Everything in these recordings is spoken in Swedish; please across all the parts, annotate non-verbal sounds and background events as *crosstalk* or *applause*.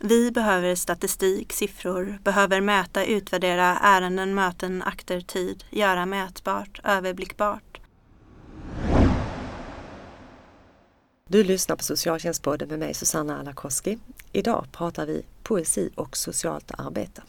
Vi behöver statistik, siffror, behöver mäta, utvärdera ärenden, möten, akter, tid, göra mätbart, överblickbart. Du lyssnar på Socialtjänstpodden med mig Susanna Alakoski. Idag pratar vi poesi och socialt arbete.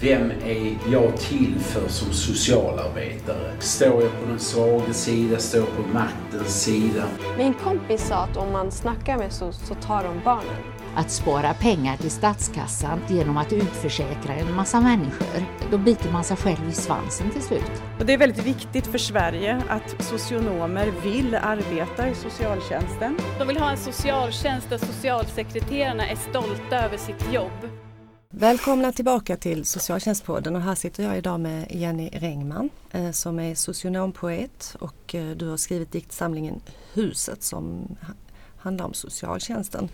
Vem är jag till för som socialarbetare? Står jag på den svaga sida? Står jag på maktens sida? Min kompis sa att om man snackar med SOS så tar de barnen. Att spara pengar till statskassan genom att utförsäkra en massa människor. Då biter man sig själv i svansen till slut. Och det är väldigt viktigt för Sverige att socionomer vill arbeta i socialtjänsten. De vill ha en socialtjänst där socialsekreterarna är stolta över sitt jobb. Välkomna tillbaka till Socialtjänstpodden och här sitter jag idag med Jenny Rengman eh, som är socionompoet och eh, du har skrivit diktsamlingen Huset som handlar om socialtjänsten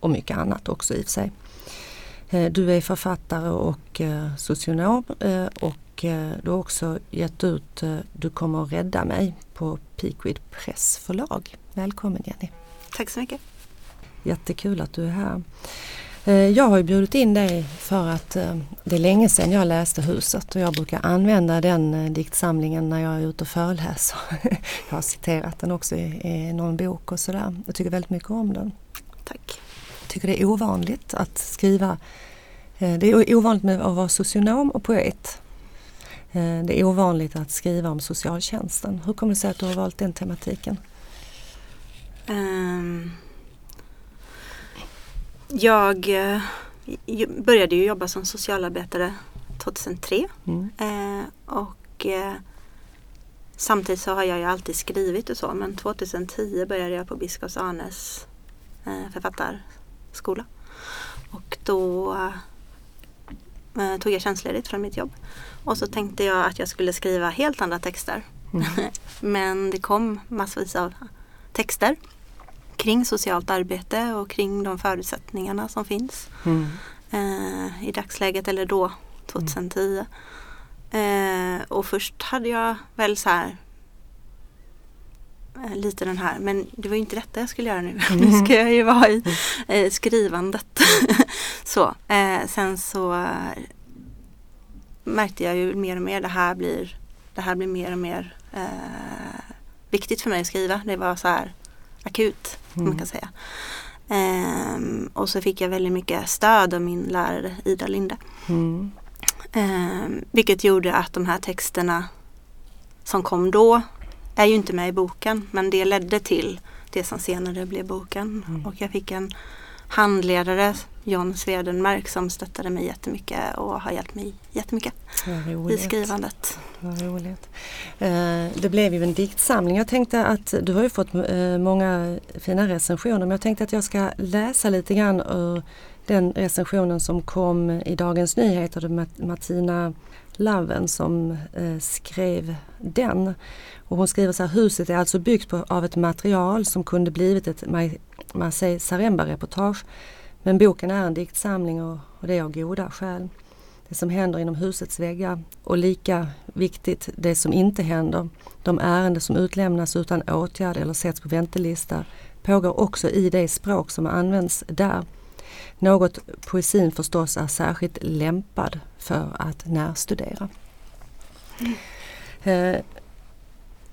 och mycket annat också i och för sig. Eh, du är författare och socionom och du har också gett ut Du kommer att rädda mig på Peakweed Press förlag. Välkommen Jenny! Tack så mycket! Jättekul att du är här. Eh, jag har ju bjudit in dig för att eh, det är länge sedan jag läste Huset och jag brukar använda den eh, diktsamlingen när jag är ute och föreläser. *laughs* Jag har citerat den också i, någon bok och sådär. Jag tycker väldigt mycket om den. Tack. Tycker det är ovanligt att skriva. Det är ovanligt med att vara socionom och poet. Det är ovanligt att skriva om socialtjänsten. Hur kommer det sig att du har valt den tematiken? Um jag eh, började ju jobba som socialarbetare 2003 mm. eh, och eh, samtidigt så har jag ju alltid skrivit och så men 2010 började jag på Biskops Arnes eh, författarskola och då eh, tog jag tjänstledigt från mitt jobb och så tänkte jag att jag skulle skriva helt andra texter mm. *laughs* men det kom massvis av texter kring socialt arbete och kring de förutsättningarna som finns mm. eh, i dagsläget eller då 2010. Mm. Eh, och först hade jag väl så här lite den här, men det var inte detta jag skulle göra nu. *laughs* Mm. nu ska jag ju vara i eh, skrivandet. *laughs* så, eh, sen så märkte jag ju mer och mer det här blir, det här blir mer och mer eh, viktigt för mig att skriva. Det var så här akut mm. man kan säga. Ehm, och så fick jag väldigt mycket stöd av min lärare Ida Linde. Mm. Ehm, vilket gjorde att de här texterna som kom då är ju inte med i boken men det ledde till det som senare blev boken. Mm. Och jag fick en handledare, John Swedenmark, som stöttade mig jättemycket och har hjälpt mig jättemycket i skrivandet. Vad roligt. Eh, det blev ju en diktsamling. Jag tänkte att du har ju fått eh, många fina recensioner men jag tänkte att jag ska läsa lite grann ur den recensionen som kom i Dagens Nyheter. Martina Laven som eh, skrev den. Och hon skriver så här, huset är alltså byggt på, av ett material som kunde blivit ett Marseille Saremba-reportage. Men boken är en diktsamling och, och det är av goda skäl. Det som händer inom husets väggar och lika viktigt det som inte händer. De ärenden som utlämnas utan åtgärd eller sätts på väntelista pågår också i det språk som används där. Något poesin förstås är särskilt lämpad för att närstudera. Mm. Eh,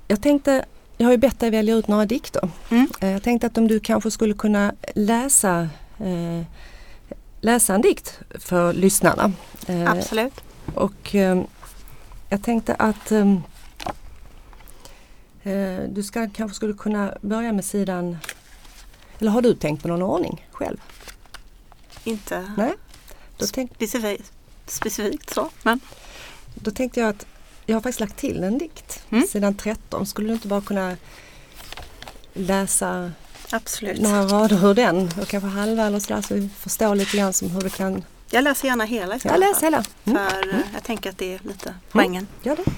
jag tänkte, jag har ju bett dig välja ut några dikter. Mm. Eh, jag tänkte att om du kanske skulle kunna läsa eh, läsa en dikt för lyssnarna. Absolut. Och jag tänkte att du ska, kanske skulle kunna börja med sidan eller har du tänkt på någon ordning själv? Inte Nej? Då tänk... specifikt, specifikt så. Men. Då tänkte jag att jag har faktiskt lagt till en dikt, mm. sidan 13. Skulle du inte bara kunna läsa Absolut. några rader ur den och kanske halva eller sådär så vi förstår lite grann som hur det kan Jag läser gärna hela istället. Jag läser hela. Mm. För mm. jag tänker att det är lite mm. poängen. Gör det.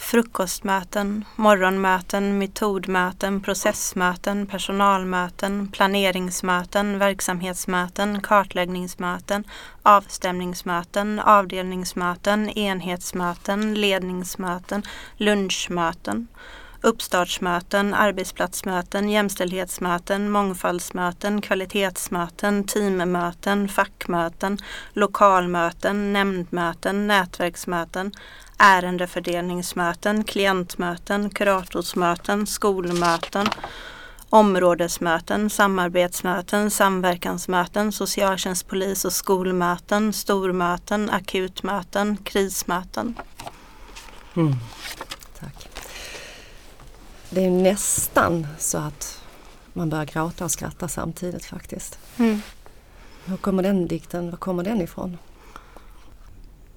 Frukostmöten, morgonmöten, metodmöten, processmöten, personalmöten, planeringsmöten, verksamhetsmöten, kartläggningsmöten, avstämningsmöten, avdelningsmöten, enhetsmöten, ledningsmöten, lunchmöten, uppstartsmöten, arbetsplatsmöten, jämställdhetsmöten, mångfaldsmöten, kvalitetsmöten, teammöten, fackmöten, lokalmöten, nämndmöten, nätverksmöten, ärendefördelningsmöten, klientmöten, kuratorsmöten, skolmöten, områdesmöten, samarbetsmöten, samverkansmöten, socialtjänst, polis och skolmöten, stormöten, akutmöten, krismöten. Mm. Tack. Det är nästan så att man börjar gråta och skratta samtidigt faktiskt. Mm. Hur kommer den dikten, var kommer den ifrån?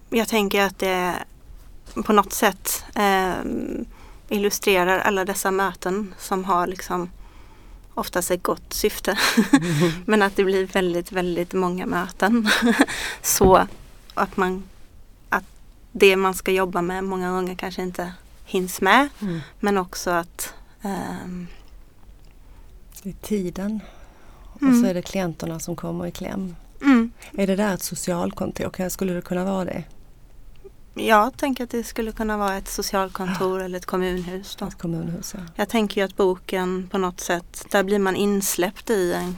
Jag tänker att det på något sätt eh, illustrerar alla dessa möten som har liksom oftast ett gott syfte. Mm. *laughs* Men att det blir väldigt, väldigt många möten. *laughs* så att man att det man ska jobba med många gånger kanske inte hinns med. Mm. Men också att um, Det är tiden och mm. så är det klienterna som kommer i kläm. Mm. Är det där ett socialkontor? Skulle det kunna vara det? Jag tänker att det skulle kunna vara ett socialkontor eller ett kommunhus. Då. Ett kommunhus ja. Jag tänker ju att boken på något sätt, där blir man insläppt i en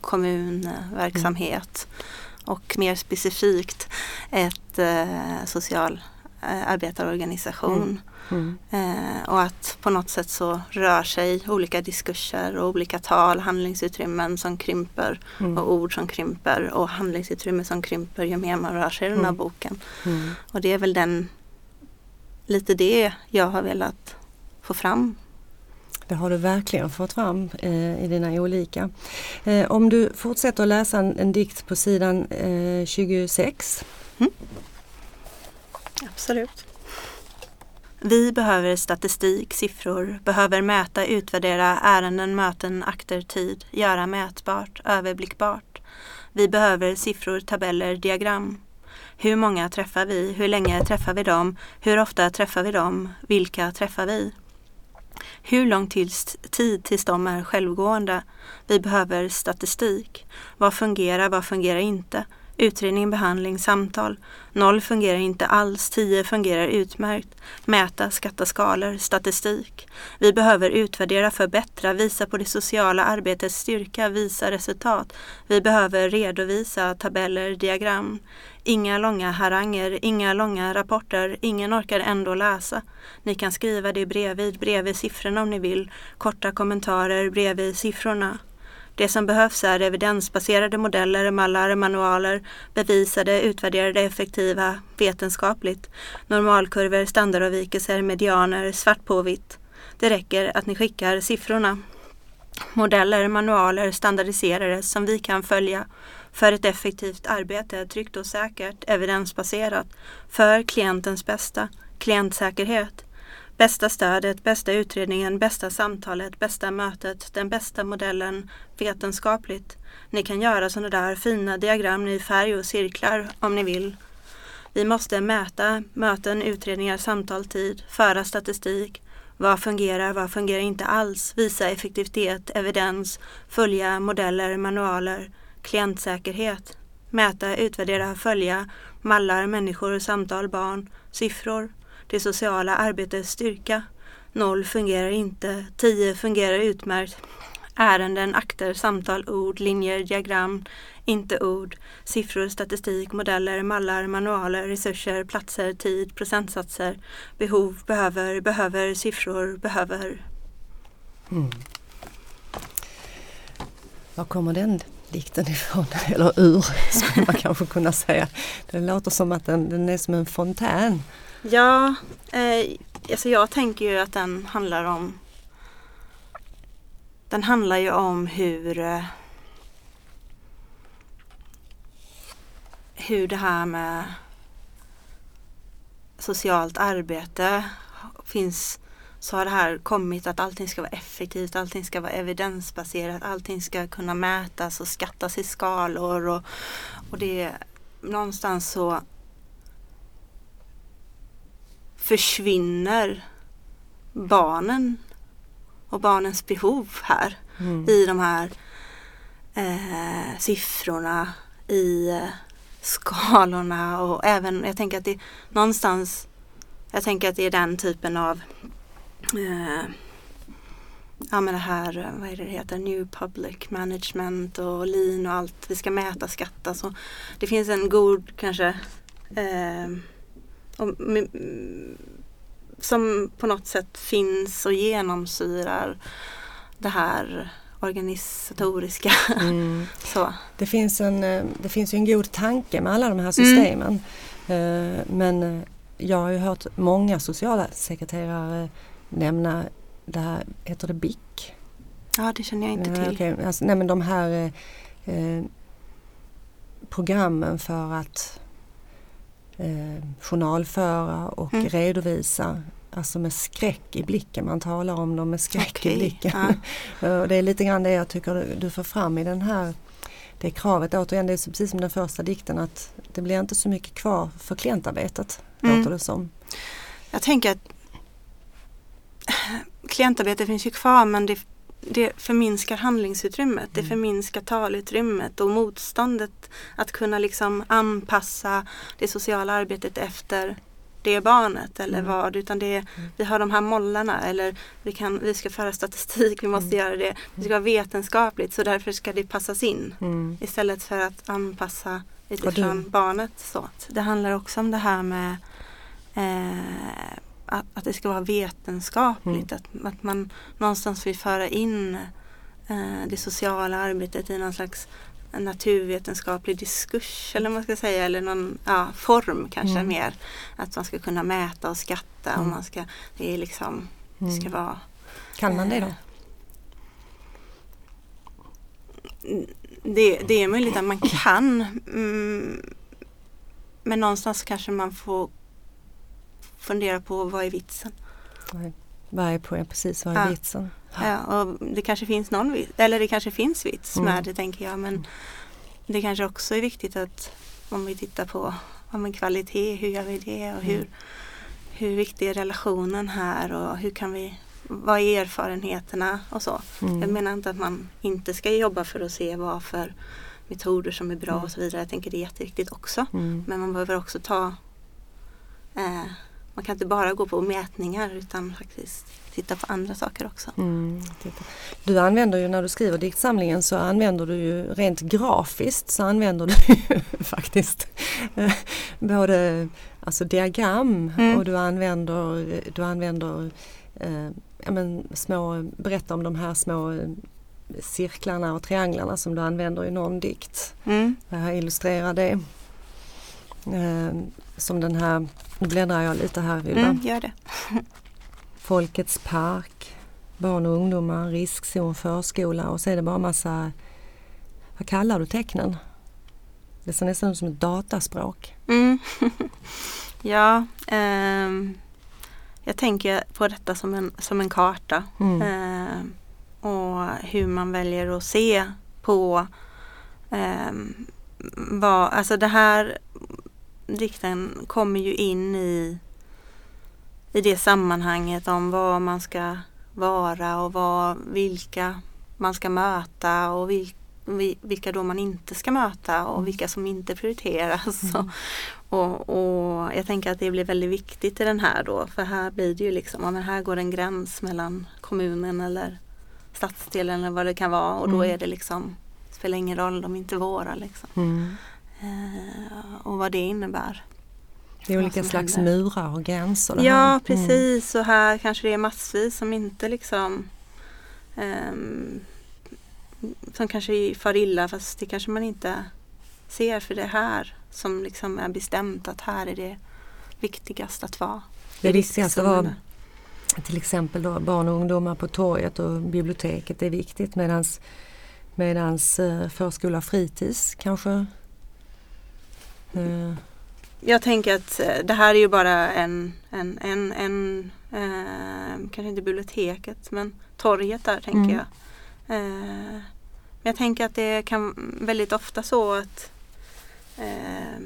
kommunverksamhet. Mm. Och mer specifikt ett eh, socialarbetarorganisation. Mm. Mm. Eh, och att på något sätt så rör sig olika diskurser och olika tal, handlingsutrymmen som krymper mm. och ord som krymper och handlingsutrymme som krymper ju mer man rör sig i den här mm. boken. Mm. Och det är väl den lite det jag har velat få fram det har du verkligen fått fram eh, i dina olika. Eh, om du fortsätter att läsa en, en dikt på sidan eh, 26. Mm. Absolut. Vi behöver statistik, siffror, behöver mäta, utvärdera ärenden, möten, akter, tid, göra mätbart, överblickbart. Vi behöver siffror, tabeller, diagram. Hur många träffar vi? Hur länge träffar vi dem? Hur ofta träffar vi dem? Vilka träffar vi? Hur lång tid tills de är självgående? Vi behöver statistik. Vad fungerar, vad fungerar inte? Utredning, behandling, samtal. Noll fungerar inte alls, tio fungerar utmärkt. Mäta, skatta skalor, statistik. Vi behöver utvärdera, förbättra, visa på det sociala arbetets styrka, visa resultat. Vi behöver redovisa tabeller, diagram. Inga långa haranger, inga långa rapporter, ingen orkar ändå läsa. Ni kan skriva det bredvid, bredvid siffrorna om ni vill. Korta kommentarer bredvid siffrorna. Det som behövs är evidensbaserade modeller, mallar, manualer, bevisade, utvärderade, effektiva, vetenskapligt. Normalkurvor, standardavvikelser, medianer, svart på vitt. Det räcker att ni skickar siffrorna. Modeller, manualer, standardiserade som vi kan följa för ett effektivt arbete, tryggt och säkert, evidensbaserat, för klientens bästa, klientsäkerhet, Bästa stödet, bästa utredningen, bästa samtalet, bästa mötet, den bästa modellen vetenskapligt. Ni kan göra sådana där fina diagram i färg och cirklar om ni vill. Vi måste mäta möten, utredningar, samtal, tid, föra statistik. Vad fungerar, vad fungerar inte alls? Visa effektivitet, evidens, följa modeller, manualer, klientsäkerhet. Mäta, utvärdera, följa mallar, människor, samtal, barn, siffror det sociala arbetets styrka. Noll fungerar inte, tio fungerar utmärkt. Ärenden, akter, samtal, ord, linjer, diagram, inte ord, siffror, statistik, modeller, mallar, manualer, resurser, platser, tid, procentsatser, behov, behöver, behöver, siffror, behöver. Mm. Var kommer den dikten ifrån? *laughs* Eller ur, skulle man kanske kunna säga. Det låter som att den, den är som en fontän. Ja, eh, alltså jag tänker ju att den handlar om Den handlar ju om hur eh, hur det här med socialt arbete finns så har det här kommit att allting ska vara effektivt, allting ska vara evidensbaserat, allting ska kunna mätas och skattas i skalor och, och det någonstans så försvinner barnen och barnens behov här mm. i de här eh, siffrorna, i eh, skalorna och även, jag tänker att det någonstans, jag tänker att det är den typen av eh, ja men det här, vad är det det heter, New Public Management och lean och allt. Vi ska mäta, skatta. Så det finns en god kanske eh, och, som på något sätt finns och genomsyrar det här organisatoriska. Mm. *laughs* så. Det, finns en, eh, det finns ju en god tanke med alla de här systemen. Mm. Men eh, jag har ju hört många sociala sekreterare nämna det här, heter det BIC? Ja det känner jag inte till. Okay. Alltså, nej men de här eh, programmen för att eh, journalföra och mm. redovisa Alltså med skräck i blicken, man talar om dem med skräck okay. i blicken. Ja. *laughs* det är lite grann det jag tycker du får fram i den här det kravet. Återigen, det är precis som den första dikten att det blir inte så mycket kvar för klientarbetet, mm. låter det som. Jag tänker att *sighs* klientarbete finns ju kvar men det, det förminskar handlingsutrymmet, mm. det förminskar talutrymmet och motståndet att kunna liksom anpassa det sociala arbetet efter det barnet eller mm. vad utan det är, mm. vi har de här mollarna eller vi, kan, vi ska föra statistik, vi måste mm. göra det. Det ska vara vetenskapligt så därför ska det passas in mm. istället för att anpassa utifrån barnet. Så. Det handlar också om det här med eh, att, att det ska vara vetenskapligt. Mm. Att, att man någonstans vill föra in eh, det sociala arbetet i någon slags naturvetenskaplig diskurs eller man ska säga eller någon ja, form kanske mm. mer. Att man ska kunna mäta och skatta mm. och man ska, det är liksom, det ska mm. vara Kan man det då? Eh, det, det är möjligt att man kan mm, men någonstans kanske man får fundera på vad är vitsen? Vad är poäng, precis vad är ja. vitsen? Ja, och det kanske finns någon vits, eller det kanske finns vits mm. med det tänker jag men det kanske också är viktigt att om vi tittar på om kvalitet, hur gör vi det och hur, mm. hur viktig är relationen här och hur kan vi vad är erfarenheterna och så. Mm. Jag menar inte att man inte ska jobba för att se vad för metoder som är bra mm. och så vidare. Jag tänker det är jätteviktigt också. Mm. Men man behöver också ta eh, man kan inte bara gå på mätningar utan faktiskt titta på andra saker också. Mm, du använder ju när du skriver diktsamlingen så använder du ju rent grafiskt så använder du ju *laughs* faktiskt eh, både alltså diagram mm. och du använder, du använder eh, ja, men, små, berätta om de här små eh, cirklarna och trianglarna som du använder i någon dikt. Mm. Jag illustrerar det. Eh, som den här, nu bläddrar jag lite här Ylva. Mm, gör det. *laughs* Folkets park, barn och ungdomar, riskzon, förskola och så är det bara massa, vad kallar du tecknen? Det ser nästan ut som ett dataspråk. Mm. *laughs* ja, eh, jag tänker på detta som en, som en karta. Mm. Eh, och hur man väljer att se på eh, vad, alltså det här dikten kommer ju in i, i det sammanhanget om vad man ska vara och vad, vilka man ska möta och vil, vilka då man inte ska möta och mm. vilka som inte prioriteras. Mm. *laughs* Och, och, jag tänker att det blir väldigt viktigt i den här då för här blir det ju liksom, ja, men här går en gräns mellan kommunen eller stadsdelen eller vad det kan vara och då mm. är det liksom, spelar ingen roll, de är inte våra liksom. Mm. Eh, och vad det innebär. Det är olika slags händer. murar och gränser. Ja mm. precis och här kanske det är massvis som inte liksom um, som kanske far illa fast det kanske man inte ser för det är här som liksom är bestämt att här är det viktigast att vara. Det viktigaste var till exempel då barn och ungdomar på torget och biblioteket är viktigt medans, medans eh, förskola och fritids kanske Eh. Jag tänker att eh, det här är ju bara en, en, en, en eh, kanske inte biblioteket men torget där tänker mm. jag. Eh, men jag tänker att det kan väldigt ofta så att eh,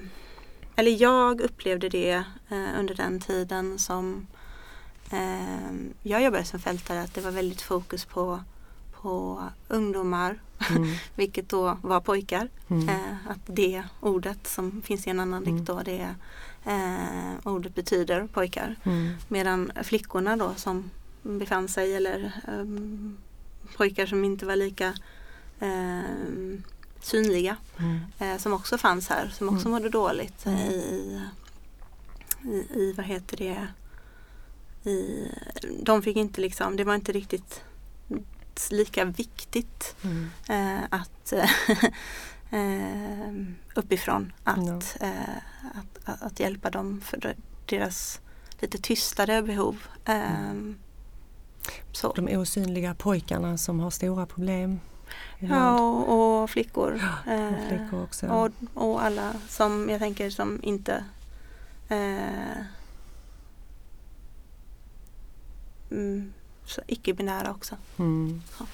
eller jag upplevde det eh, under den tiden som jag jobbade som fältare att det var väldigt fokus på på ungdomar, mm. *laughs* vilket då var pojkar. Mm. Eh, att det ordet som finns i en annan mm. dikt då, det eh, ordet betyder pojkar. Mm. Medan flickorna då som befann sig eller um, pojkar som inte var lika um, synliga Mm. eh, som också fanns här som också Mm. mådde dåligt Mm. i, i, i, i, vad heter det, i, de fick inte liksom, det var inte riktigt lika viktigt Mm. eh, att *laughs* eh, uppifrån att, Ja. eh, att, att, att hjälpa dem för deras lite tystare behov. Eh, så. De osynliga pojkarna som har stora problem. Ja, och, och flickor. och Eh, flickor också. och, och alla som jag tänker som inte eh, mm, icke-binära också. Mm. Ja.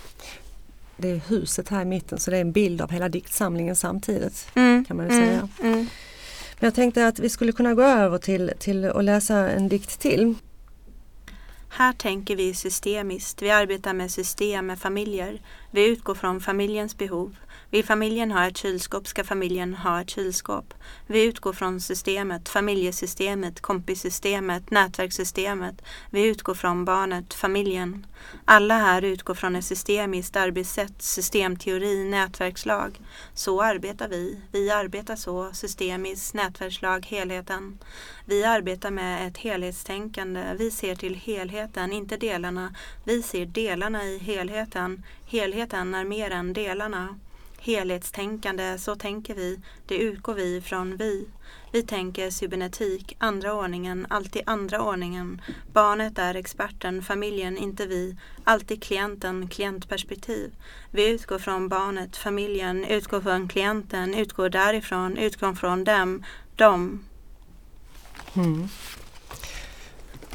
Det är huset här i mitten så det är en bild av hela diktsamlingen samtidigt. Mm, Kan man säga. Mm, Men jag tänkte att vi skulle kunna gå över till, till att läsa en dikt till. Här tänker vi systemiskt. Vi arbetar med system, med familjer. Vi utgår från familjens behov. Vill familjen ha ett kylskåp ska familjen ha ett kylskåp. Vi utgår från systemet, familjesystemet, kompissystemet, nätverkssystemet. Vi utgår från barnet, familjen. Alla här utgår från ett systemiskt arbetssätt, systemteori, nätverkslag. Så arbetar vi. Vi arbetar så, systemiskt, nätverkslag, helheten. Vi arbetar med ett helhetstänkande. Vi ser till helheten, inte delarna. Vi ser delarna i helheten. Helheten är mer än delarna. Helhetstänkande, så tänker vi. Det utgår vi ifrån vi. Vi tänker cybernetik, andra ordningen, alltid andra ordningen. Barnet är experten, familjen, inte vi. Alltid klienten, klientperspektiv. Vi utgår från barnet, familjen, utgår från klienten, utgår därifrån, utgår från dem, dem. Mm.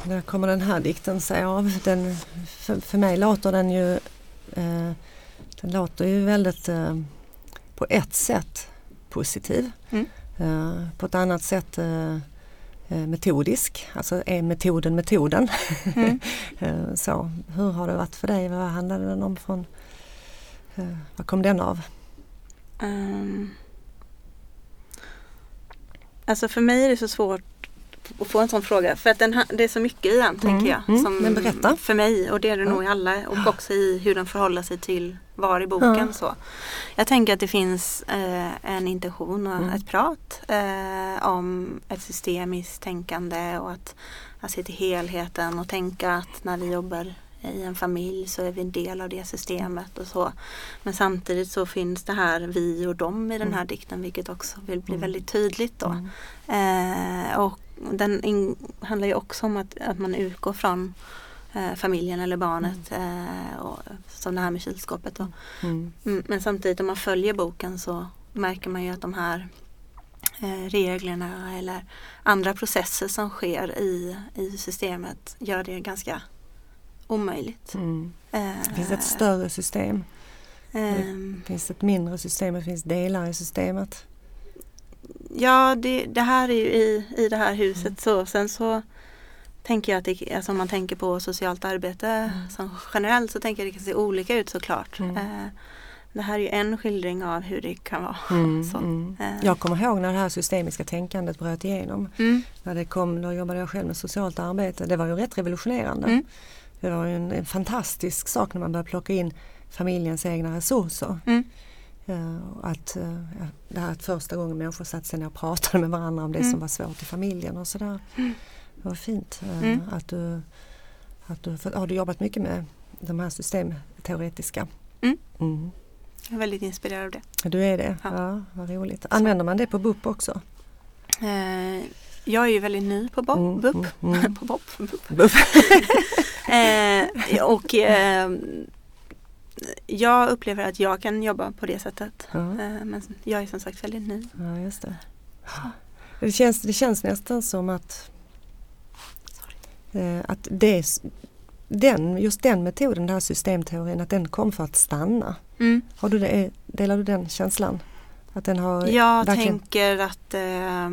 Där kommer den här dikten sig av. Den, för, för mig låter den ju eh, Den låter ju väldigt eh, på ett sätt positiv. Mm. Eh, på ett annat sätt eh, metodisk. Alltså är metoden metoden? Mm. *laughs* Eh, så, hur har det varit för dig? Vad handlade den om? Från, vad kom den av? Ehm. alltså för mig är det så svårt att få en sån fråga. För att den, det är så mycket i den, tänker jag. mm, Som men berätta. För mig och det är det nog i alla. Och också i hur den förhåller sig till var i boken. Ja. Så. Jag tänker att det finns eh, en intention och Mm. ett prat eh, om ett systemiskt tänkande och att, att se till helheten och tänka att när vi jobbar i en familj så är vi en del av det systemet och så. Men samtidigt så finns det här vi och dem i den här dikten vilket också vill bli Mm. väldigt tydligt då. Mm. Eh, och den handlar ju också om att, att man utgår från eh, familjen eller barnet. Eh, och, som det här med kylskåpet. Då. Mm. Mm, men samtidigt om man följer boken så märker man ju att de här eh, reglerna eller andra processer som sker i, i systemet gör det ganska omöjligt. Mm. Eh, Det finns ett större system. ehm, Det finns ett mindre system. Det finns delar i systemet. Ja, det, det här är ju i, i det här huset Mm. så. Sen så tänker jag att det, alltså om man tänker på socialt arbete som generellt så tänker jag att det kan se olika ut såklart. Mm. Eh, det här är ju en skildring av hur det kan vara. Mm, *laughs* Så, mm. eh. Jag kommer ihåg när det här systemiska tänkandet bröt igenom. Mm, När det kom, då jobbade jag själv med socialt arbete. Det var ju rätt revolutionerande. Mm. Det var ju en, en fantastisk sak när man började plocka in familjens egna resurser. Mm. Och att, ja, det här att första gången människor satte sig ner och pratade med varandra om det Mm. som var svårt i familjen och sådär. Det var fint eh, Mm. att du, att du för, har du jobbat mycket med de här systemteoretiska. Mm. Mm. jag är väldigt inspirerad av det. Du är det? Ja. Ja, vad roligt. Använder man det på BUP också? Eh, jag är ju väldigt ny på BOP. Mm, BUP. mm, mm. *laughs* på BOP. BUP. *laughs* BUP. Eh, och eh, jag upplever att jag kan jobba på det sättet. Ja. Men jag är som sagt väldigt ny. Ja, just det. Det känns, det känns nästan som att, att det, den, just den metoden, den här systemteorin, att den kom för att stanna. Mm. Har du det, delar du den känslan? Att den har Jag verkligen- tänker att eh,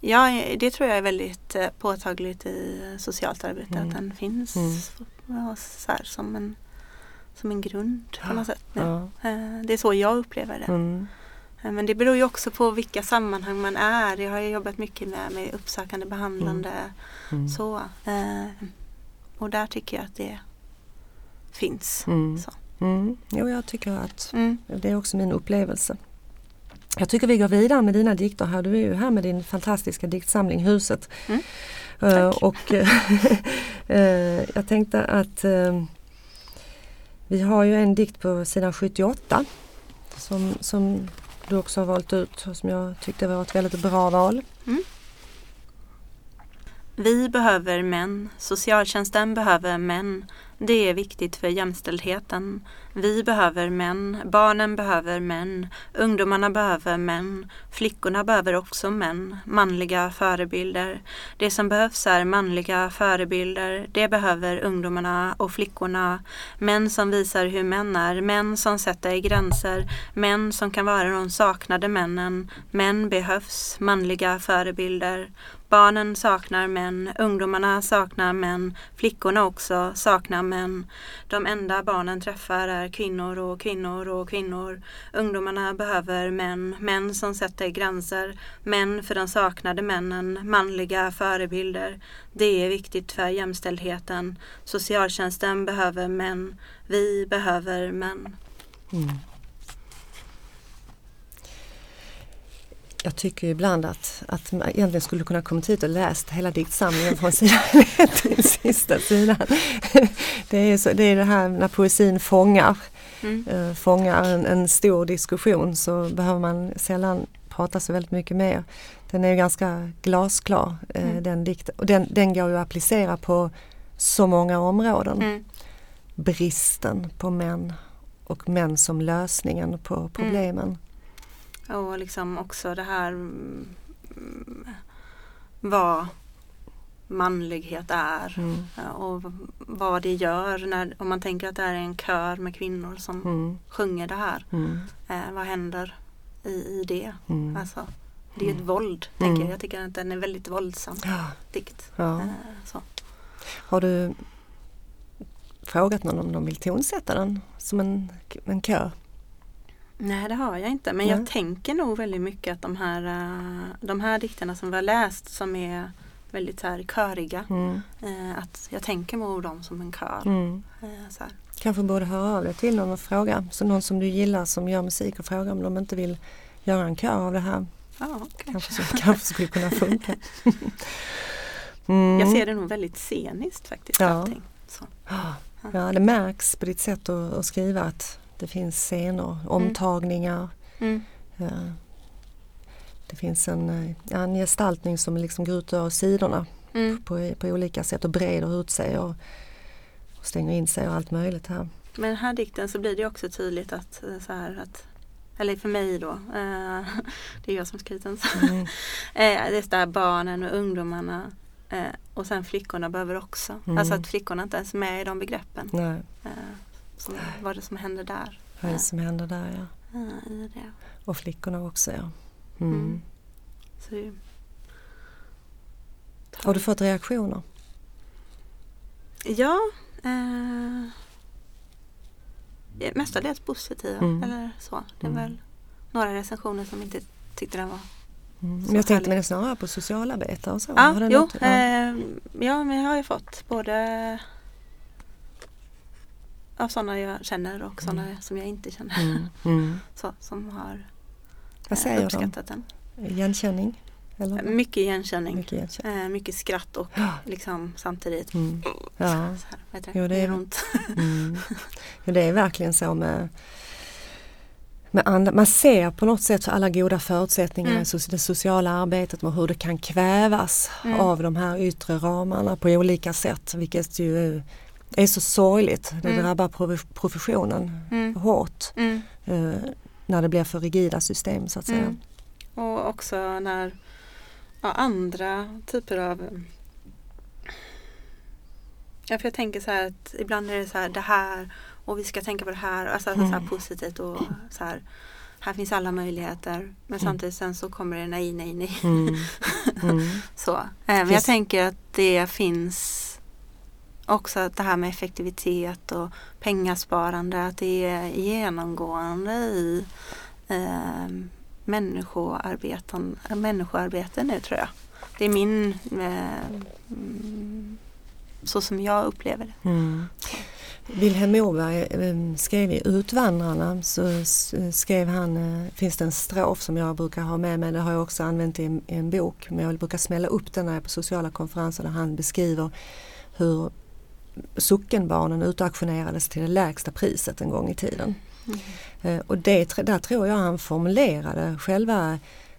ja, det tror jag är väldigt eh, påtagligt i socialt arbete Mm. att den finns Mm. så här, som, en, som en grund på något sätt. Ja. Eh, det är så jag upplever det. Mm. Men det beror ju också på vilka sammanhang man är. Jag har ju jobbat mycket med, med uppsökande behandlande. Mm. Så, eh, och där tycker jag att det finns. Mm. Så. Mm. Jo, jag tycker att Mm. det är också min upplevelse. Jag tycker vi går vidare med dina dikter här. Du är ju här med din fantastiska diktsamling Huset. Mm. Tack. och *laughs* eh, jag tänkte att eh, vi har ju en dikt på sidan 78 som, som du också har valt ut och som jag tyckte var ett väldigt bra val. Mm. Vi behöver män, socialtjänsten behöver män. Det är viktigt för jämställdheten. Vi behöver män, barnen behöver män, ungdomarna behöver män, flickorna behöver också män, manliga förebilder. Det som behövs är manliga förebilder. Det behöver ungdomarna och flickorna. Män som visar hur män är, män som sätter gränser, män som kan vara de saknade männen. Män behövs, manliga förebilder. Barnen saknar män, ungdomarna saknar män, flickorna också saknar män. De enda barnen träffar är kvinnor och kvinnor och kvinnor. Ungdomarna behöver män, män som sätter gränser, män för de saknade männen, manliga förebilder. Det är viktigt för jämställdheten. Socialtjänsten behöver män, vi behöver män. Mm. Jag tycker ibland att, att man egentligen skulle kunna kommit hit och läst hela diktsamlingen från sidan *laughs* 1 till sista sidan. Det är, så, det är det här när poesin fångar, Mm. eh, fångar en, en stor diskussion så behöver man sällan prata så väldigt mycket mer. Den är ju ganska glasklar eh, Mm. den dikten och den, den går ju att applicera på så många områden. Mm. Bristen på män och män som lösningen på problemen. Och liksom också det här mm, vad manlighet är Mm. och vad det gör när, om man tänker att det här är en kör med kvinnor som Mm. sjunger det här. Mm. Eh, vad händer i, i det? Mm. Alltså, det är ju ett våld, Mm. tänker jag. Jag tycker att den är väldigt våldsam Ja. dikt. Ja. Eh, så. Har du frågat någon om de vill tonsätta den som en, en kör? Nej det har jag inte men Nej. jag tänker nog väldigt mycket att de här, eh, de här dikterna som vi har läst som är väldigt så här köriga. Mm. Eh, att jag tänker nog dem som en kör. Mm. Eh, så här. Kanske borde höra av dig till någon och fråga. Så någon som du gillar som gör musik och fråga om de inte vill göra en kör av det här. Ja, kanske. Kanske, så, *laughs* kanske skulle kunna funka. *laughs* Mm. Jag ser det nog väldigt sceniskt faktiskt. Ja. Allting. Så. Ja, det märks på ditt sätt att, att skriva att det finns scener, omtagningar. Mm. eh, Det finns en, eh, ja, en gestaltning som liksom går ut över sidorna Mm. på, på olika sätt och breder ut sig och, och stänger in sig och allt möjligt här. Men i den här dikten så blir det också tydligt att, eh, så här, att eller för mig då, eh, *laughs* det är jag som skrivit den. Mm. *laughs* Eh, det är där barnen och ungdomarna eh, och sen flickorna behöver också. Mm. Alltså att flickorna inte ens är med i de begreppen. Nej, Eh, som, vad det som händer där. vad är det som händer där ja. eh, i det. Och flickorna också ja. Mm. Mm. Så det, Har du fått reaktioner? Ja, eh, mestadels positiva Mm. eller så. Det är Mm. väl några recensioner som inte tyckte den var Mm. Så jag tänkte mig snarare på socialarbetare och så. Ja, Har jo, ja. eh, ja, men jag har ju fått både av sådana jag känner och sådana som jag inte känner. Mm. Mm. *laughs* Så, som har Vad eh, säger de? uppskattat den. Igenkänning? Eller? Mycket igenkänning. Mycket igenkänning. Eh, mycket skratt och Ja. liksom samtidigt Mm. Ja. så här? Jo, det är ont. *laughs* Mm. Det är verkligen så med, med andra. Man ser på något sätt alla goda förutsättningar Mm. i so- det sociala arbetet och hur det kan kvävas Mm. av de här yttre ramarna på olika sätt vilket ju är så sorgligt. Det Mm. drabbar prof- professionen Mm. hårt Mm. eh, när det blir för rigida system så att säga. Mm. Och också när ja, andra typer av Ja, för jag tänker så här att ibland är det så här det här och vi ska tänka på det här, alltså så här Mm. positivt och så här här finns alla möjligheter men samtidigt sen så kommer det nej, nej, nej. Mm. *laughs* Mm. Så. Eh, Men jag tänker att det finns också att det här med effektivitet och pengasparande att det är genomgående i eh, människoarbeten, människoarbete nu tror jag. Det är min eh, så som jag upplever det. Mm. Vilhelm Moberg eh, skrev i Utvandrarna så skrev han, eh, finns det en strof som jag brukar ha med mig, det har jag också använt i en, i en bok, men jag brukar smälla upp den när jag är på sociala konferenser där han beskriver hur sockenbarnen utauktionerades till det lägsta priset en gång i tiden. Eh, Och det, där tror jag han formulerade själva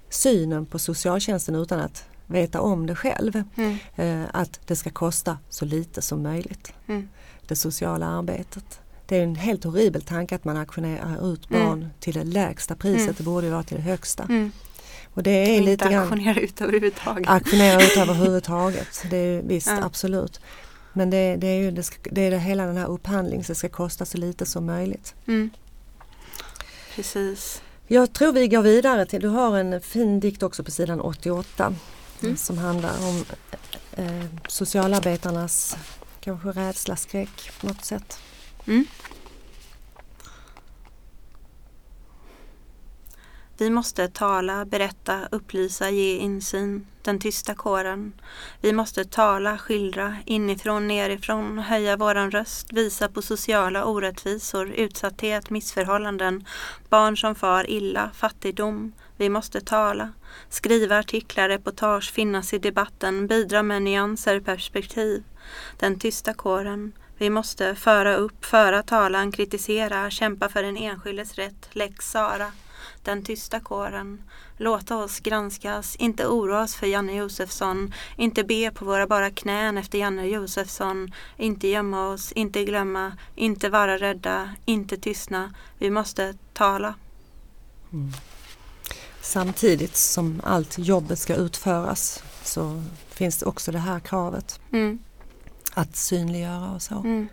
synen på socialtjänsten utan att veta om det själv. Mm. Eh, Att det ska kosta så lite som möjligt, Mm. det sociala arbetet. Det är en helt horribel tanke att man auktionerar ut Mm. barn till det lägsta priset, Mm. det borde vara till det högsta. Mm. Och det är Och lite inte grann auktionera ut överhuvudtaget. auktionera ut överhuvudtaget. Det är visst, Ja. absolut. Men det, det är ju det, ska, det är hela den här upphandlingen, så det ska kosta så lite som möjligt. Mm. Precis. Jag tror vi går vidare till, du har en fin dikt också på sidan 88 Mm. som handlar om eh, socialarbetarnas kanske rädsla, skräck på något sätt. Mm. Vi måste tala, berätta, upplysa, ge insyn, den tysta kåren. Vi måste tala, skildra, inifrån, nerifrån, höja våran röst, visa på sociala orättvisor, utsatthet, missförhållanden, barn som far illa, fattigdom. Vi måste tala, skriva artiklar, reportage, finnas i debatten, bidra med nyanser, perspektiv. Den tysta kåren. Vi måste föra upp, föra talan, kritisera, kämpa för den enskildes rätt, lex Sara. Den tysta kåren. Låta oss granskas, inte oroa oss för Janne Josefsson, inte be på våra bara knän efter Janne Josefsson, inte gömma oss, inte glömma, inte vara rädda, inte tystna. Vi måste tala. Samtidigt som allt jobbet ska utföras så finns det också det här kravet Mm, att synliggöra och så. mm.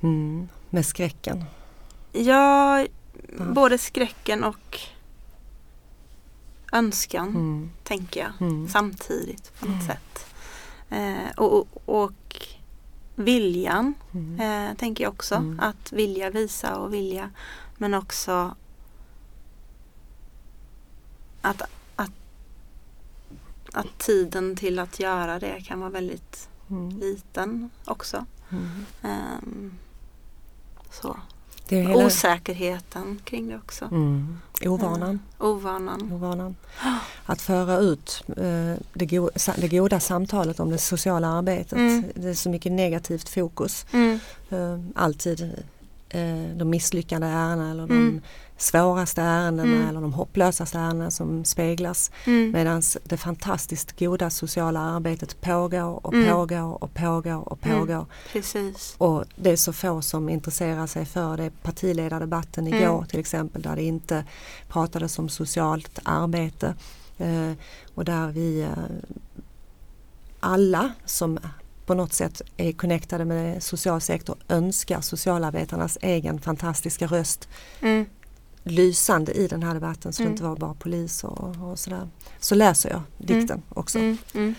Mm. Med skräcken. Ja, Ja. både skräcken och önskan, Mm. tänker jag. Mm. samtidigt på något sätt. Eh, och, och, viljan Mm. eh, tänker jag också. Mm. Att vilja visa och vilja. Men också att, att, att tiden till att göra det kan vara väldigt Mm. liten också. Mm. Ehm, så. Hela... Osäkerheten kring det också. Mm. Ovanan. Ovanan. Ovanan. Att föra ut eh, det, go det goda samtalet om det sociala arbetet. Mm. Det är så mycket negativt fokus. Mm. Eh, alltid eh, de misslyckade ärendena eller de Mm. Svåraste ärendena Mm. eller de hopplösaste ärendena som speglas. Mm. Medan det fantastiskt goda sociala arbetet pågår och Mm. pågår och pågår och Mm. pågår. Precis. Och det är så få som intresserar sig för det. Partiledardebatten Mm. igår till exempel där det inte pratades om socialt arbete. Eh, och där vi eh, alla som på något sätt är connectade med social sektor önskar socialarbetarnas egen fantastiska röst Mm. Lysande i den här debatten så det Mm. inte var bara polis och, och sådär. Så läser jag dikten också. Mm. Mm.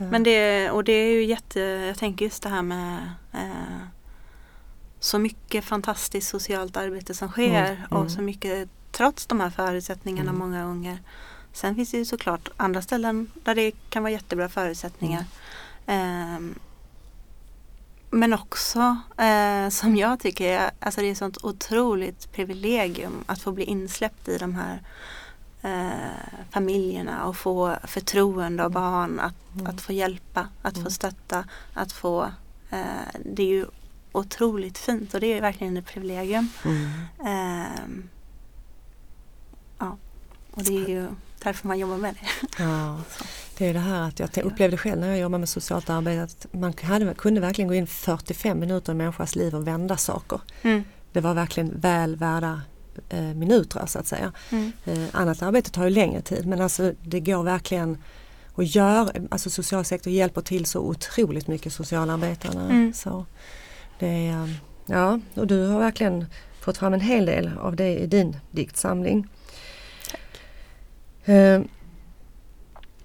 Eh, Men det, och det är ju jätte, jag tänker just det här med eh, så mycket fantastiskt socialt arbete som sker Mm, mm. och så mycket trots de här förutsättningarna Mm. många gånger. Sen finns det ju såklart andra ställen där det kan vara jättebra förutsättningar. Mm. Men också eh, som jag tycker, är- alltså det är ett sånt otroligt privilegium att få bli insläppt i de här eh, familjerna och få förtroende av barn att, Mm. att få hjälpa, att få Mm. stötta, att få eh, det är ju otroligt fint och det är verkligen ett privilegium. Mm. Ehm, ja, och det är ju därför man jobbar med det. Ja, *laughs* det är det här att jag upplevde själv när jag jobbade med socialt arbete att man hade, kunde verkligen gå in 45 minuter i människas liv och vända saker. Mm, Det var verkligen väl värda eh, minuter så att säga. mm, Eh, annat arbete tar ju längre tid men alltså det går verkligen och gör, alltså socialsektorn hjälper till så otroligt mycket socialarbetarna. Mm. Så det är, eh, ja, och du har verkligen fått fram en hel del av det i din diktsamling. Eh,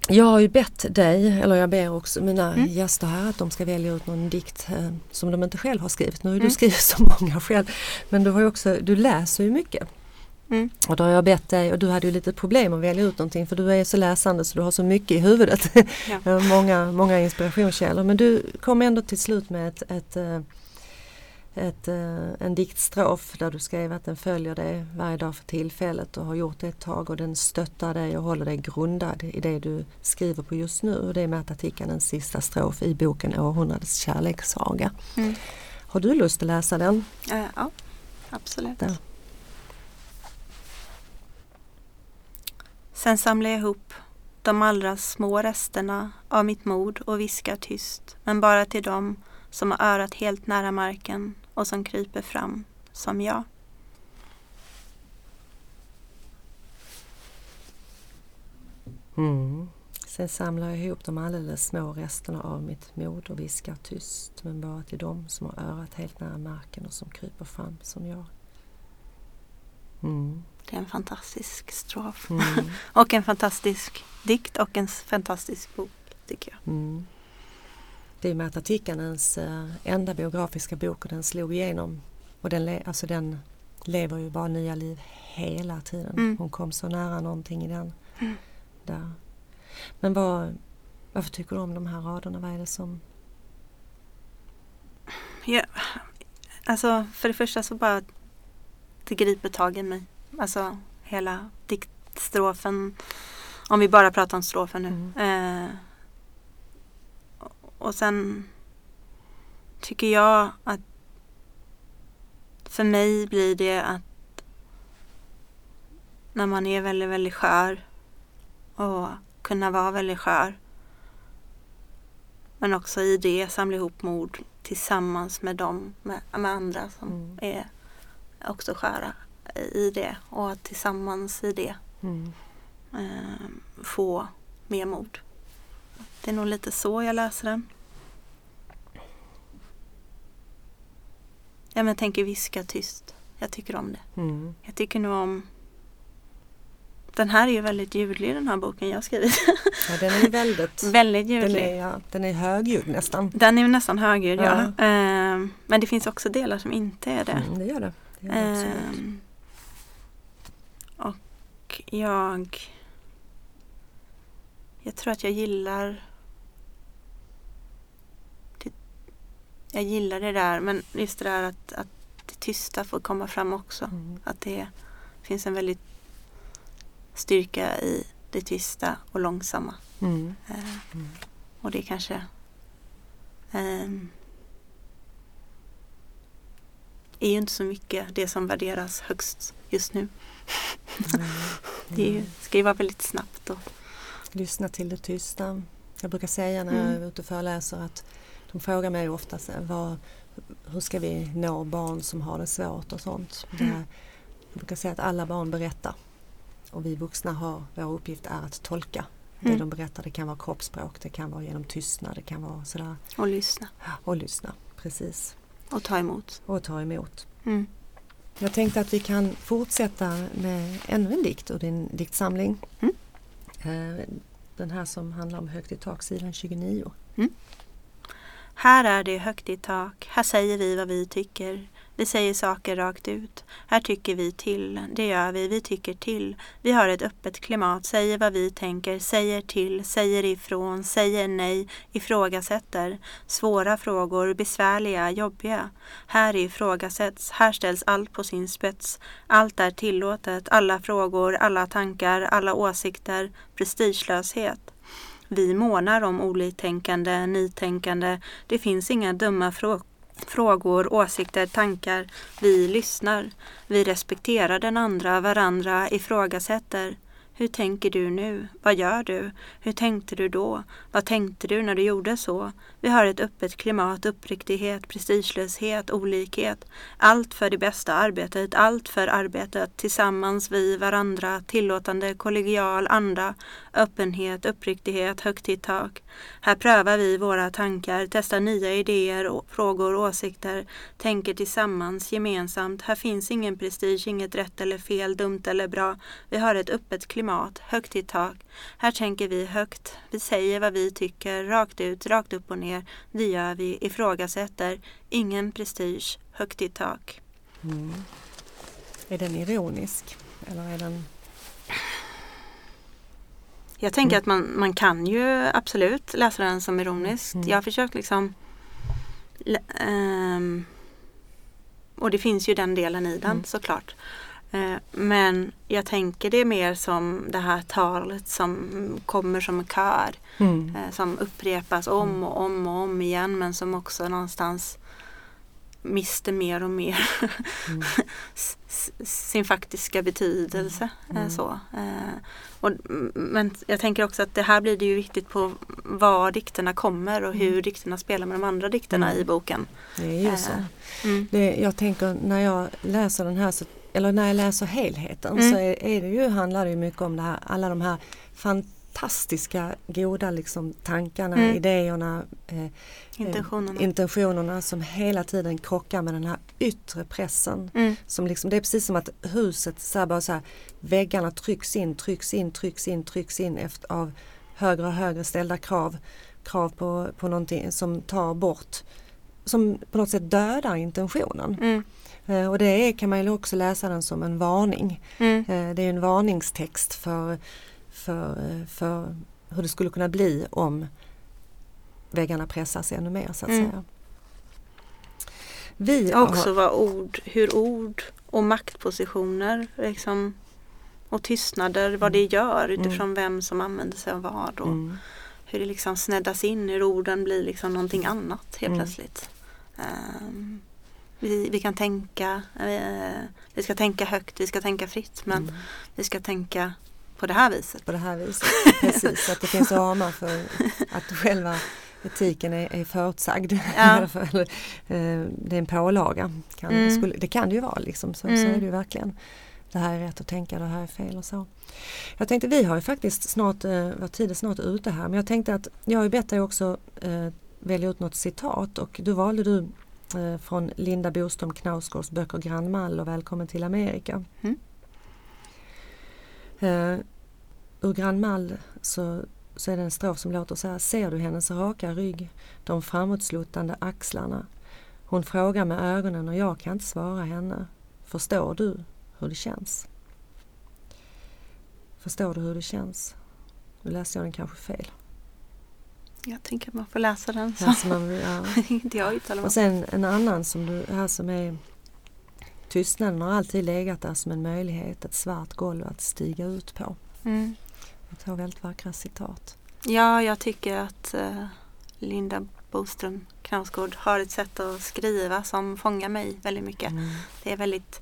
jag har ju bett dig, eller jag ber också mina Mm. gäster här att de ska välja ut någon dikt eh, som de inte själv har skrivit. Nu har ju du Mm. skrivit så många själv. Men du, har också, du läser ju mycket. Mm. Och då har jag bett dig, och du hade ju lite problem att välja ut någonting för du är så läsande så du har så mycket i huvudet. Ja. *laughs* många, många inspirationskällor men du kom ändå till slut med ett, ett, eh, ett, eh, en diktstrof där du skrev att den följer dig varje dag för tillfället och har gjort det ett tag och den stöttar dig och håller dig grundad i det du skriver på just nu. Och det är Märta Tikkanens sista strof i boken Århundradets kärlekssaga. Mm. Har du lust att läsa den? Eh, ja, absolut. Där. Sen samlar jag ihop de allra små resterna av mitt mod och viskar tyst, men bara till dem som har örat helt nära marken och som kryper fram, som jag. Mm. Sen samlar jag ihop de alldeles små resterna av mitt mod och viskar tyst men bara till dem som har örat helt nära marken och som kryper fram som jag. Mm. Det är en fantastisk strof. Mm. *laughs* Och en fantastisk dikt och en fantastisk bok, tycker jag. Mm. Det är Märta Tikkanens eh, enda biografiska bok och den slog igenom. Och den, alltså den lever ju bara nya liv hela tiden. Mm. Hon kom så nära någonting i den. Mm. Där. Men vad, varför tycker du om de här raderna? Vad är det som... Ja, alltså för det första så bara det griper tag i mig. Alltså hela diktstrofen. Om vi bara pratar om strofen nu. Eh, och sen tycker jag att för mig blir det att när man är väldigt, väldigt skör och kunna vara väldigt skör. Men också i det samla ihop mod tillsammans med dem, med, med andra som Mm. är också sköra i det och att tillsammans i det Mm. eh, få mer mod. Det är nog lite så jag läser den. Ja, men jag tänker viska tyst. Jag tycker om det. Mm. Jag tycker nog om den här är ju väldigt ljudlig den här boken jag skrivit. Ja, den är väldigt... väldigt den, ljudlig. är, ja, den är högljudd nästan. Den är nästan högljudd, ja. Ja. Eh, men det finns också delar som inte är det. Mm, det gör det. det, gör det. Ehm, och jag Jag tror att jag gillar det, Jag gillar det där men just det där att, att det tysta får komma fram också. Mm. Att det finns en väldigt styrka i det tysta och långsamma. Mm. Eh, Mm. Och det kanske ehm, är ju inte så mycket det som värderas högst just nu. Mm. *laughs* Det är ju, ska ju vara väldigt snabbt. Och, Lyssna till det tysta. Jag brukar säga när jag Mm. är ute och föreläser att de frågar mig ofta vad, hur ska vi nå barn som har det svårt och sånt. Mm. Där jag brukar säga att alla barn berättar och vi vuxna har, vår uppgift är att tolka det Mm. de berättar. Det kan vara kroppsspråk, det kan vara genom tystnad, det kan vara sådär. och lyssna Och lyssna, precis. och ta emot. Och ta emot. Mm. Jag tänkte att vi kan fortsätta med ännu en dikt ur din diktsamling. Mm. Eh, den här som handlar om högt i tak, sidan 29. Mm. Här är det högt i tak. Här säger vi vad vi tycker. Vi säger saker rakt ut. Här tycker vi till. Det gör vi. Vi tycker till. Vi har ett öppet klimat. Säger vad vi tänker. Säger till. Säger ifrån. Säger nej. Ifrågasätter. Svåra frågor. Besvärliga. Jobbiga. Här ifrågasätts. Här ställs allt på sin spets. Allt är tillåtet. Alla frågor. Alla tankar. Alla åsikter. Prestigelöshet. Vi månar om oliktänkande, nytänkande. Det finns inga dumma frågor frågor, åsikter, tankar. Vi lyssnar. Vi respekterar den andra, varandra, ifrågasätter. Hur tänker du nu? Vad gör du? Hur tänkte du då? Vad tänkte du när du gjorde så? Vi har ett öppet klimat, uppriktighet, prestigelöshet, olikhet. Allt för det bästa arbetet, allt för arbetet. Tillsammans vi, varandra, tillåtande, kollegial anda, öppenhet, uppriktighet, högt i tak. Här prövar vi våra tankar, testar nya idéer, frågor, åsikter, tänker tillsammans, gemensamt. Här finns ingen prestige, inget rätt eller fel, dumt eller bra. Vi har ett öppet klimat, högt i tak. Här tänker vi högt. Vi säger vad vi tycker, rakt ut, rakt upp och ner. Det gör vi, ifrågasätter. Ingen prestige, högt i tak. Mm. Är den ironisk? Eller är den... Jag tänker Mm. att man, man kan ju absolut läsa den som ironiskt. Mm. Jag har försökt liksom ehm, och det finns ju den delen i den Mm. såklart. Eh, men jag tänker det mer som det här talet som kommer som en kör. Mm. eh, som upprepas om och om och om igen men som också någonstans mister mer och mer Mm. *laughs* sin faktiska betydelse. eh, Mm. Så. Och, men jag tänker också att det här blir det ju viktigt på var dikterna kommer och hur dikterna spelar med de andra dikterna Mm. i boken. Det är ju så. Mm. Det, jag tänker när jag läser den här, så, eller när jag läser helheten Mm. så är, är det ju, handlar det mycket om det här, alla de här fantastiska goda liksom, tankarna, Mm. idéerna, eh, Intentionerna. intentionerna som hela tiden krockar med den här yttre pressen. Mm. Som liksom, det är precis som att huset, så här, bara så här, väggarna trycks in, trycks in, trycks in, trycks in efter, av högre och högre ställda krav. Krav på, på någonting som tar bort, som på något sätt dödar intentionen. Mm. Eh, och det är, kan man ju också läsa den som en varning. Mm. Eh, det är en varningstext för, för, eh, för hur det skulle kunna bli om väggarna pressas ännu mer så att Mm. säga. Vi Också vad ord, hur ord och maktpositioner liksom, och tystnader, vad det gör utifrån vem som använder sig av vad. Och mm, Hur det liksom sneddas in, hur orden blir liksom någonting annat helt Mm. plötsligt. Ehm, vi, vi kan tänka, eh, vi ska tänka högt, vi ska tänka fritt men mm, vi ska tänka på det här viset. på det här viset. *laughs* Precis, att det finns ramar för att själva etiken är, är förutsagd. Ja. *laughs* Eh, det är en pålaga. Kan, Mm. skulle, det kan det ju vara liksom, så, så Mm. är det ju verkligen. Det här är rätt att tänka, det här är fel och så. Jag tänkte, vi har ju faktiskt snart, eh, vår tid är snart ute här, men jag tänkte att jag har ju bett dig också eh, välja ut något citat och då valde du från Linda Boström Knausgårds böcker Grannmall och Välkommen till Amerika. Mm. Eh, ur Grannmall så, så är det en strof som låter så här. Ser du hennes raka rygg, de framåtsluttande axlarna? Hon frågar med ögonen och jag kan inte svara henne. Förstår du hur det känns? Förstår du hur det känns? Nu läste jag den kanske fel. Jag tänker att man får läsa den. Så. Läser man, ja. *laughs* inte jag uttalar. Och sen en annan som du, här som är Tystnaden har alltid legat där som en möjlighet, ett svart golv att stiga ut på. Mm. Två väldigt vackra citat. Ja, jag tycker att eh, Linda Boström Knausgård har ett sätt att skriva som fångar mig väldigt mycket. Mm. Det är väldigt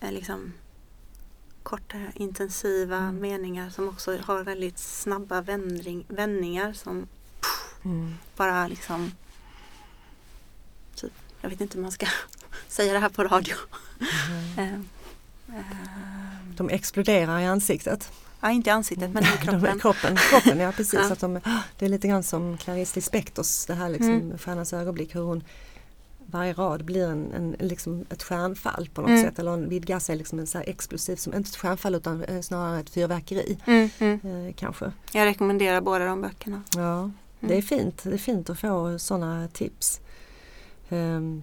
eh, liksom korta, intensiva Mm. meningar som också har väldigt snabba vändring, vändningar som Mm. bara liksom typ, jag vet inte hur man ska *laughs* säga det här på radio. Eh, De exploderar i ansiktet. ja, inte i ansiktet men i *laughs* De är kroppen. kroppen, kroppen ja precis. *laughs* Ja. Att de, det är lite grann som Clarice Lispectors, det här liksom, Mm. Stjärnans ögonblick, hur hon varje rad blir en, en, liksom ett stjärnfall på något Mm. sätt eller en vidgar sig liksom en så här explosiv, som inte ett stjärnfall utan eh, snarare ett fyrverkeri Mm, mm. eh, kanske. Jag rekommenderar båda de böckerna. Ja, det är fint. Det är fint att få sådana tips. Ehm,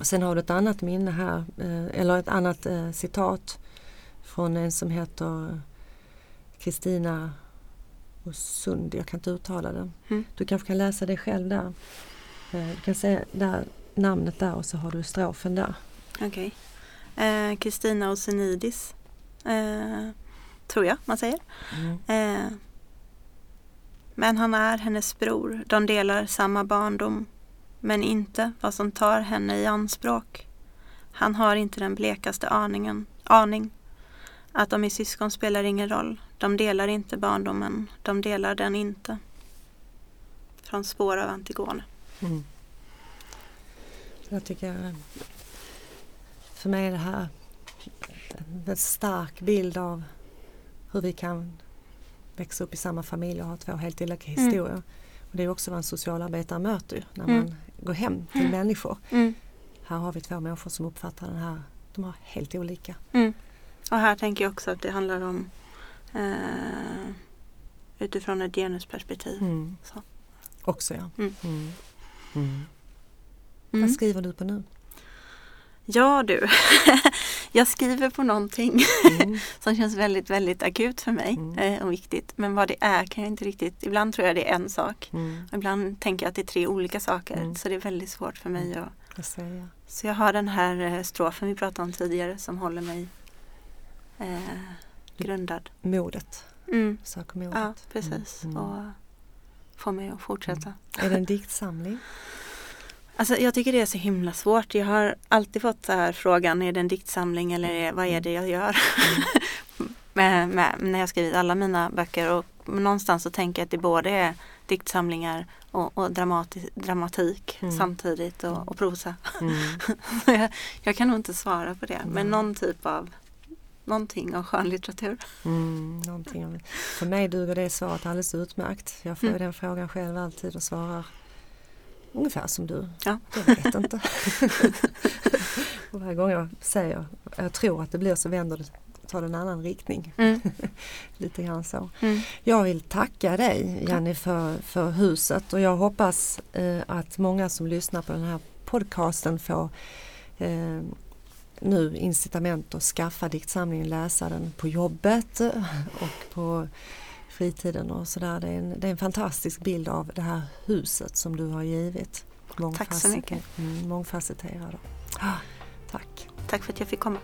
sen har du ett annat minne här, eh, eller ett annat eh, citat från en som heter Kristina Osund. Jag kan inte uttala det. Mm. Du kanske kan läsa det själv där. Eh, du kan säga där, namnet där och så har du strofen där. Okej. Eh, Kristina Osenidis. Tror jag man säger. Mm. Men han är hennes bror. De delar samma barndom. Men inte vad som tar henne i anspråk. Han har inte den blekaste aningen, aning. Att de är syskon spelar ingen roll. De delar inte barndomen. De delar den inte. Från spår av Antigone. Mm. Jag tycker för mig är det här en stark bild av hur vi kan växa upp i samma familj och ha två helt olika Mm. historier. Och det är också vad en socialarbetare möter när Mm. man går hem till Mm. människor. Mm. Här har vi två människor som uppfattar den här, de har helt olika. Mm. Och här tänker jag också att det handlar om eh, utifrån ett genusperspektiv. Mm. Så. Också ja. Mm. Mm. Mm. Mm. Vad skriver du på nu? Ja du, *laughs* Jag skriver på någonting Mm. *laughs* som känns väldigt, väldigt akut för mig Mm. eh, och viktigt. Men vad det är kan jag inte riktigt. Ibland tror jag det är en sak. Mm. Ibland tänker jag att det är tre olika saker. Mm. Så det är väldigt svårt för mig att Jag säger. Så jag har den här eh, strofen vi pratade om tidigare som håller mig eh, grundad. Modet. Mm. Söker modet. Ja, precis. Mm. Mm. Och får mig att fortsätta. Är det en diktsamling? Alltså, jag tycker det är så himla svårt. Jag har alltid fått här frågan, är det en diktsamling eller är, vad är det jag gör? *laughs* med, med, när jag skrivit alla mina böcker och någonstans så tänker jag att det både är diktsamlingar och, och dramati, dramatik Mm. samtidigt och, och prosa. Mm. *laughs* jag, jag kan nog inte svara på det, men någon typ av någonting av skönlitteratur. Mm, någonting för mig duger det svaret alldeles utmärkt. Jag får Mm. den frågan själv alltid och svarar ungefär som du. Ja. Jag vet inte. *laughs* och varje gång jag säger jag tror att det blir så vänder det tar en annan riktning. Mm. *laughs* Lite grann så. Mm. Jag vill tacka dig Jenny för, för huset och jag hoppas eh, att många som lyssnar på den här podcasten får eh, nu incitament att skaffa diktsamlingen, läsa den på jobbet och på fritiden och sådär. Det är en, det är en fantastisk bild av det här huset som du har givit. Tack så mycket. Mm, mångfacetterad. Ah, Tack. Tack för att jag fick komma.